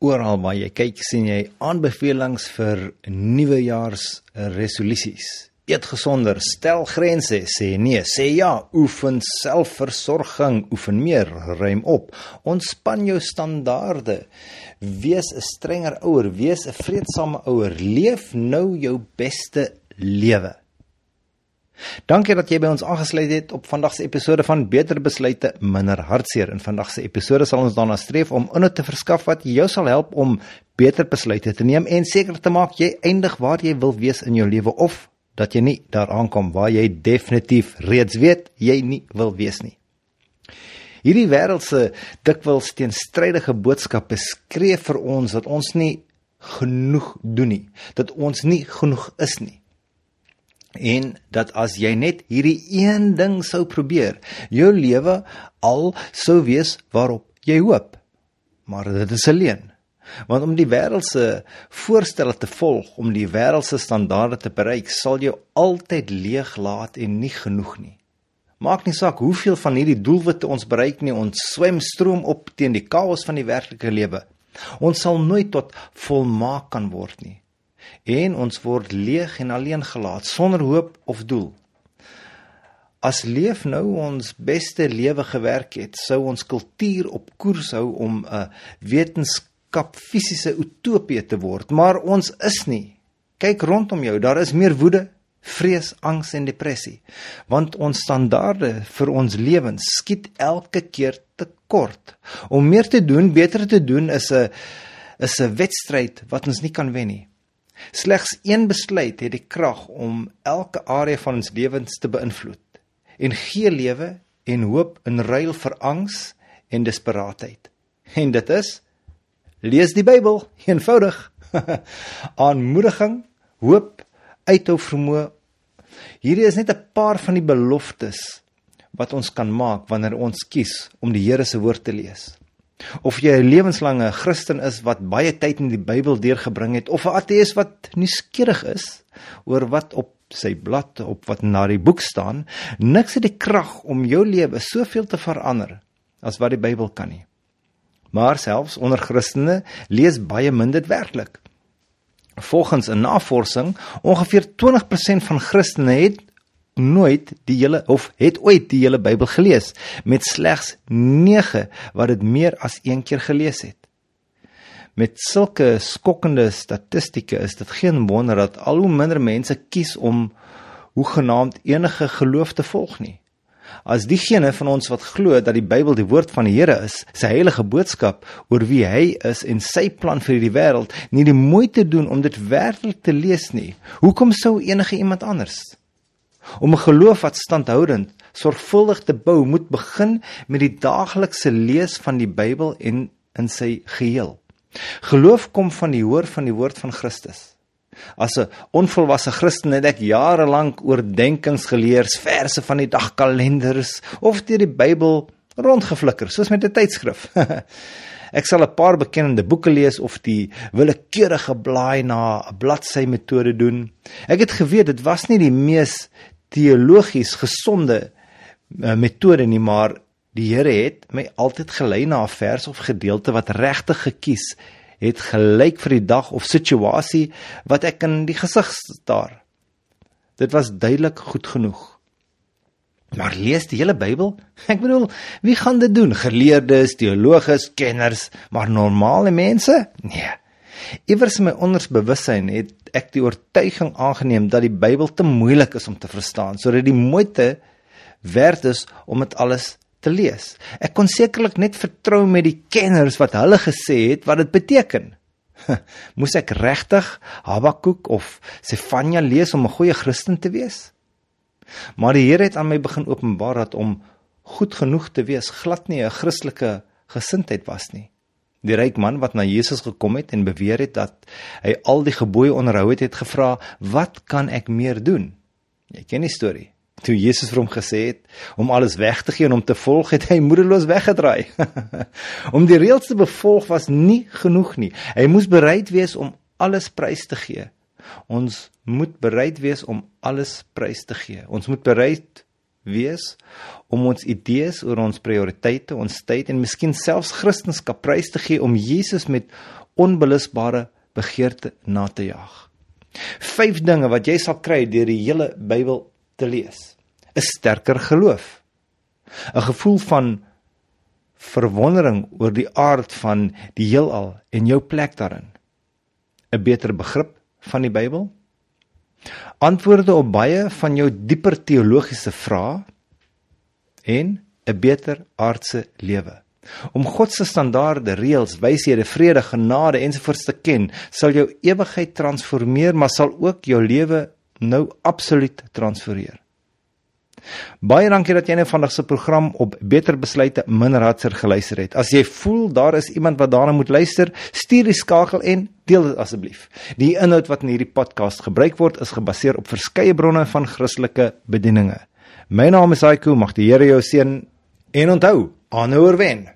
Oral waar jy kyk, sien jy aanbevelings vir nuwejaars resolusies. Eet gesonder, stel grense, sê nee, sê ja, oefen selfversorging, oefen meer, ruim op. Ontspan jou standaarde. Wees 'n strenger ouer, wees 'n vredesame ouer. Leef nou jou beste lewe. Dankie dat jy by ons aangesluit het op vandag se episode van Beter Besluite Minder Hartseer. In vandag se episode sal ons daarna streef om inhoud te verskaf wat jou sal help om beter besluite te neem en seker te maak jy eindig waar jy wil wees in jou lewe of dat jy nie daar aankom waar jy definitief reeds weet jy nie wil wees nie. Hierdie wêreld se dikwels teenstrydige boodskappe skree vir ons dat ons nie genoeg doen nie, dat ons nie genoeg is nie en dat as jy net hierdie een ding sou probeer, jou lewe al sou wees waarop jy hoop. Maar dit is alleen. Want om die wêreldse voorstelle te volg, om die wêreldse standaarde te bereik, sal jou altyd leeg laat en nie genoeg nie. Maak nie saak hoeveel van hierdie doelwitte ons bereik nie, ons swem stroom op teen die chaos van die werklike lewe. Ons sal nooit tot volmaak kan word nie en ons word leeg en alleen gelaat sonder hoop of doel. As leef nou ons beste lewe gewerk het, sou ons kultuur op koers hou om 'n wetenskap fisiese utopie te word, maar ons is nie. Kyk rondom jou, daar is meer woede, vrees, angs en depressie, want ons standaarde vir ons lewens skiet elke keer te kort. Om meer te doen, beter te doen is 'n is 'n wedstryd wat ons nie kan wen nie. Slegs een besluit het die krag om elke area van ons lewens te beïnvloed en gee lewe en hoop in ruil vir angs en desperaatheid. En dit is lees die Bybel, eenvoudig. Aanmoediging, hoop, uithou vermoë. Hierdie is net 'n paar van die beloftes wat ons kan maak wanneer ons kies om die Here se woord te lees. Of jy 'n lewenslange Christen is wat baie tyd in die Bybel deurgebring het of 'n ateës wat nuuskierig is oor wat op sy blad op wat na die boek staan, niks het die krag om jou lewe soveel te verander as wat die Bybel kan nie. Maar selfs onder Christene lees baie min dit werklik. Volgens 'n navorsing, ongeveer 20% van Christene het nooit die hele of het ooit die hele Bybel gelees met slegs 9 wat dit meer as een keer gelees het. Met sulke skokkende statistieke is dit geen wonder dat al hoe minder mense kies om hoegenaamd enige geloof te volg nie. As diegene van ons wat glo dat die Bybel die woord van die Here is, sy heilige boodskap oor wie hy is en sy plan vir die wêreld, nie die moeite doen om dit werklik te lees nie, hoekom sou enige iemand anders Om 'n geloof wat standhoudend, sorgvuldig te bou, moet begin met die daaglikse lees van die Bybel en in sy geheel. Geloof kom van die hoor van die woord van Christus. As 'n onvolwasse Christen het ek jare lank oordeenkings geleer, verse van die dagkalenders of deur die Bybel rondgeflikker, soos met 'n tydskrif. Ek sal 'n paar bekende boeke lees of die willekeurige blaai na 'n bladsy metode doen. Ek het geweet dit was nie die mees teologies gesonde uh, metode nie, maar die Here het my altyd gelei na 'n vers of gedeelte wat regtig gekies het gelyk vir die dag of situasie wat ek in die gesig staar. Dit was duidelik goed genoeg. Maar lees die hele Bybel? Ek bedoel, wie gaan dit doen? Geleerdes, teologes, kenners, maar normale mense? Nee. Iewers in my ondersbewussyn het ek die oortuiging aangeneem dat die Bybel te moeilik is om te verstaan sodat die moeite werd is om dit alles te lees. Ek kon sekerlik net vertrou met die kenners wat hulle gesê het wat dit beteken. Moes ek regtig Habakuk of Sefanja lees om 'n goeie Christen te wees? Maar die Here het aan my begin openbaar dat om goed genoeg te wees glad nie 'n Christelike gesindheid was nie. Die ryk man wat na Jesus gekom het en beweer het dat hy al die gebooie onderhou het, het gevra, "Wat kan ek meer doen?" Jy ken die storie. Toe Jesus vir hom gesê het om alles weg te gee en om te volg, het hy moedeloos weggedraai. om die reëls te bevolg was nie genoeg nie. Hy moes bereid wees om alles prys te gee. Ons moet bereid wees om alles prys te gee. Ons moet bereid wees om ons idees oor ons prioriteite, ons tyd en miskien selfs Christendom prys te gee om Jesus met onbelusbare begeerte na te jaag. Vyf dinge wat jy sal kry deur die hele Bybel te lees. 'n Sterker geloof. 'n Gevoel van verwondering oor die aard van die heelal en jou plek daarin. 'n Beter begrip van die Bybel. Antwoorde op baie van jou dieper teologiese vrae en 'n beter aardse lewe. Om God se standaarde, reëls, wyshede, vrede, genade ensovoorts te ken, sal jou ewigheid transformeer, maar sal ook jou lewe nou absoluut transformeer. Baie dankie dat jy nou vandag se program op Beter Besluite minder hartser geluister het. As jy voel daar is iemand wat daarna moet luister, stuur die skakel en deel dit asseblief. Die inhoud wat in hierdie podcast gebruik word, is gebaseer op verskeie bronne van Christelike bedieninge. My naam is Aiku, mag die Here jou seën en onthou, aanhouer wen.